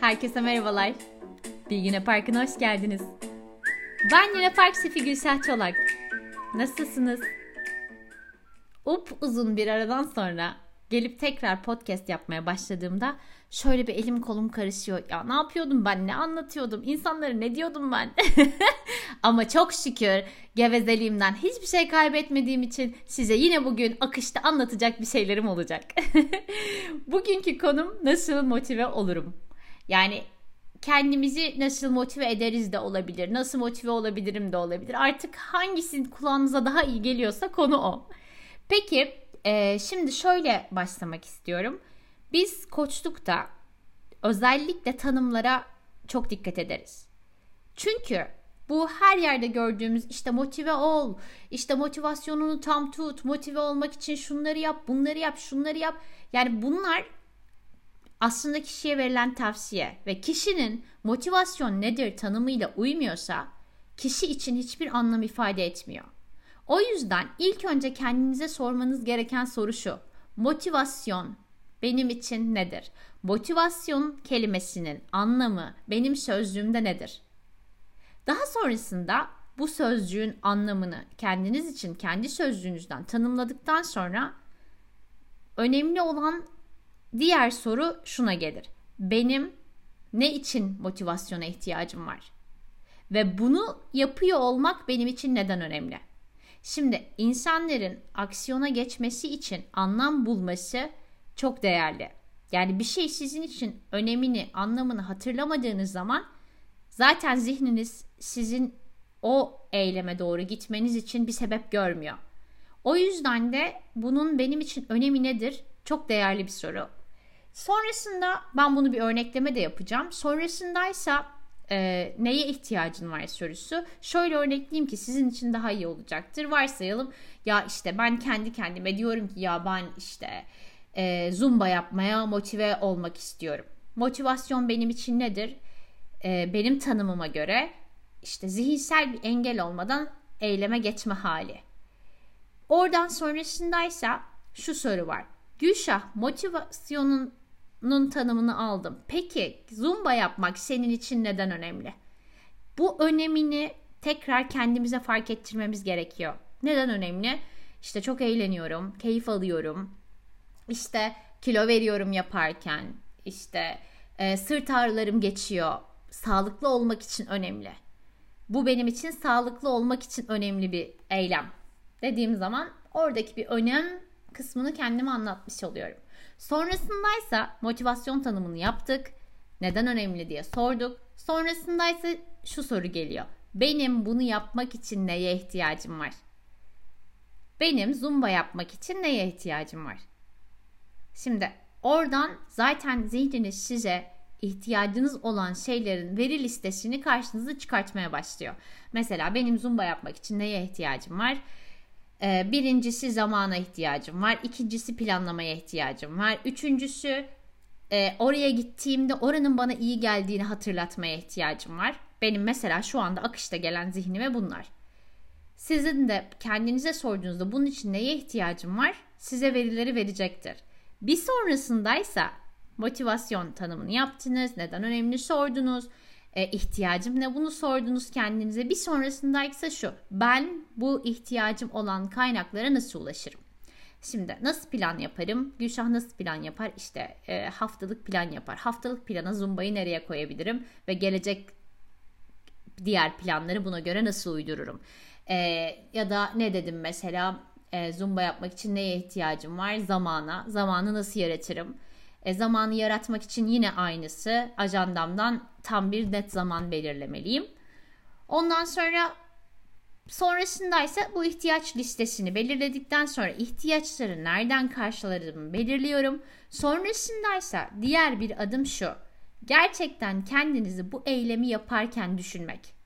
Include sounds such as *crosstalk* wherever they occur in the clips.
Herkese merhabalar. Bilgine Parkı'na hoş geldiniz. Ben Lina Park Şefi Gülşah Çolak. Nasılsınız? Up uzun bir aradan sonra gelip tekrar podcast yapmaya başladığımda şöyle bir elim kolum karışıyor. Ya ne yapıyordum ben? Ne anlatıyordum? İnsanlara ne diyordum ben? *laughs* Ama çok şükür gevezeliğimden hiçbir şey kaybetmediğim için size yine bugün akışta anlatacak bir şeylerim olacak. *laughs* Bugünkü konum nasıl motive olurum? Yani kendimizi nasıl motive ederiz de olabilir. Nasıl motive olabilirim de olabilir. Artık hangisinin kulağınıza daha iyi geliyorsa konu o. Peki e, şimdi şöyle başlamak istiyorum. Biz koçlukta özellikle tanımlara çok dikkat ederiz. Çünkü bu her yerde gördüğümüz işte motive ol, işte motivasyonunu tam tut, motive olmak için şunları yap, bunları yap, şunları yap. Yani bunlar aslında kişiye verilen tavsiye ve kişinin motivasyon nedir tanımıyla uymuyorsa kişi için hiçbir anlam ifade etmiyor. O yüzden ilk önce kendinize sormanız gereken soru şu. Motivasyon benim için nedir? Motivasyon kelimesinin anlamı benim sözcüğümde nedir? Daha sonrasında bu sözcüğün anlamını kendiniz için kendi sözcüğünüzden tanımladıktan sonra önemli olan diğer soru şuna gelir. Benim ne için motivasyona ihtiyacım var? Ve bunu yapıyor olmak benim için neden önemli? Şimdi insanların aksiyona geçmesi için anlam bulması çok değerli. Yani bir şey sizin için önemini, anlamını hatırlamadığınız zaman zaten zihniniz sizin o eyleme doğru gitmeniz için bir sebep görmüyor. O yüzden de bunun benim için önemi nedir? Çok değerli bir soru. Sonrasında ben bunu bir örnekleme de yapacağım. Sonrasındaysa e, neye ihtiyacın var sorusu. Şöyle örnekleyeyim ki sizin için daha iyi olacaktır. Varsayalım ya işte ben kendi kendime diyorum ki ya ben işte e, zumba yapmaya motive olmak istiyorum. Motivasyon benim için nedir? E, benim tanımıma göre işte zihinsel bir engel olmadan eyleme geçme hali. Oradan sonrasındaysa şu soru var. Gülşah motivasyonun nun tanımını aldım. Peki zumba yapmak senin için neden önemli? Bu önemini tekrar kendimize fark ettirmemiz gerekiyor. Neden önemli? İşte çok eğleniyorum, keyif alıyorum. İşte kilo veriyorum yaparken. İşte e, sırt ağrılarım geçiyor. Sağlıklı olmak için önemli. Bu benim için sağlıklı olmak için önemli bir eylem. Dediğim zaman oradaki bir önem kısmını kendime anlatmış oluyorum. Sonrasındaysa motivasyon tanımını yaptık. Neden önemli diye sorduk. Sonrasındaysa şu soru geliyor. Benim bunu yapmak için neye ihtiyacım var? Benim zumba yapmak için neye ihtiyacım var? Şimdi oradan zaten zihniniz size ihtiyacınız olan şeylerin veri listesini karşınıza çıkartmaya başlıyor. Mesela benim zumba yapmak için neye ihtiyacım var? Ee, birincisi zamana ihtiyacım var. İkincisi planlamaya ihtiyacım var. Üçüncüsü e, oraya gittiğimde oranın bana iyi geldiğini hatırlatmaya ihtiyacım var. Benim mesela şu anda akışta gelen zihnime bunlar. Sizin de kendinize sorduğunuzda bunun için neye ihtiyacım var? Size verileri verecektir. Bir sonrasındaysa motivasyon tanımını yaptınız, neden önemli sordunuz, e, ihtiyacım ne bunu sordunuz kendinize. Bir sonrasında ise şu ben bu ihtiyacım olan kaynaklara nasıl ulaşırım? Şimdi nasıl plan yaparım? Gülşah nasıl plan yapar? İşte e, haftalık plan yapar. Haftalık plana zumbayı nereye koyabilirim? Ve gelecek diğer planları buna göre nasıl uydururum? E, ya da ne dedim mesela e, zumba yapmak için neye ihtiyacım var? Zamana. Zamanı nasıl yaratırım? E, zamanı yaratmak için yine aynısı. Ajandamdan tam bir net zaman belirlemeliyim. Ondan sonra sonrasında ise bu ihtiyaç listesini belirledikten sonra ihtiyaçları nereden karşılarımı belirliyorum. Sonrasında ise diğer bir adım şu. Gerçekten kendinizi bu eylemi yaparken düşünmek.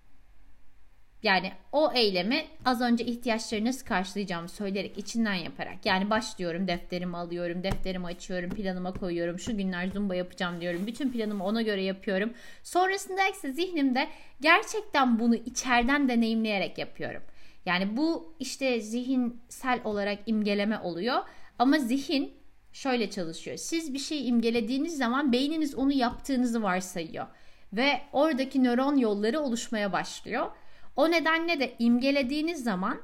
Yani o eylemi az önce ihtiyaçları nasıl karşılayacağımı söyleyerek içinden yaparak. Yani başlıyorum defterimi alıyorum, defterimi açıyorum, planıma koyuyorum. Şu günler zumba yapacağım diyorum. Bütün planımı ona göre yapıyorum. Sonrasında ise zihnimde gerçekten bunu içeriden deneyimleyerek yapıyorum. Yani bu işte zihinsel olarak imgeleme oluyor. Ama zihin şöyle çalışıyor. Siz bir şey imgelediğiniz zaman beyniniz onu yaptığınızı varsayıyor ve oradaki nöron yolları oluşmaya başlıyor. O nedenle de imgelediğiniz zaman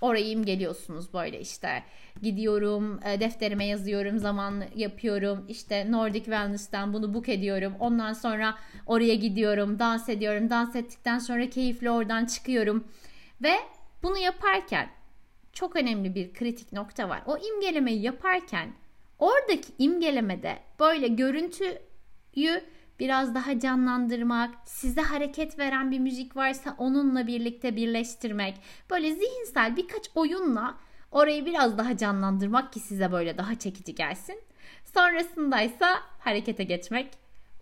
orayı imgeliyorsunuz böyle işte. Gidiyorum e, defterime yazıyorum zaman yapıyorum. İşte Nordic Wellness'ten bunu book ediyorum. Ondan sonra oraya gidiyorum dans ediyorum. Dans ettikten sonra keyifli oradan çıkıyorum. Ve bunu yaparken çok önemli bir kritik nokta var. O imgelemeyi yaparken oradaki imgelemede böyle görüntüyü biraz daha canlandırmak, size hareket veren bir müzik varsa onunla birlikte birleştirmek, böyle zihinsel birkaç oyunla orayı biraz daha canlandırmak ki size böyle daha çekici gelsin. Sonrasındaysa harekete geçmek.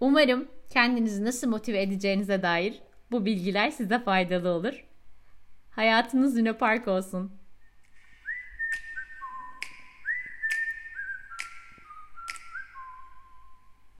Umarım kendinizi nasıl motive edeceğinize dair bu bilgiler size faydalı olur. Hayatınız Luna Park olsun.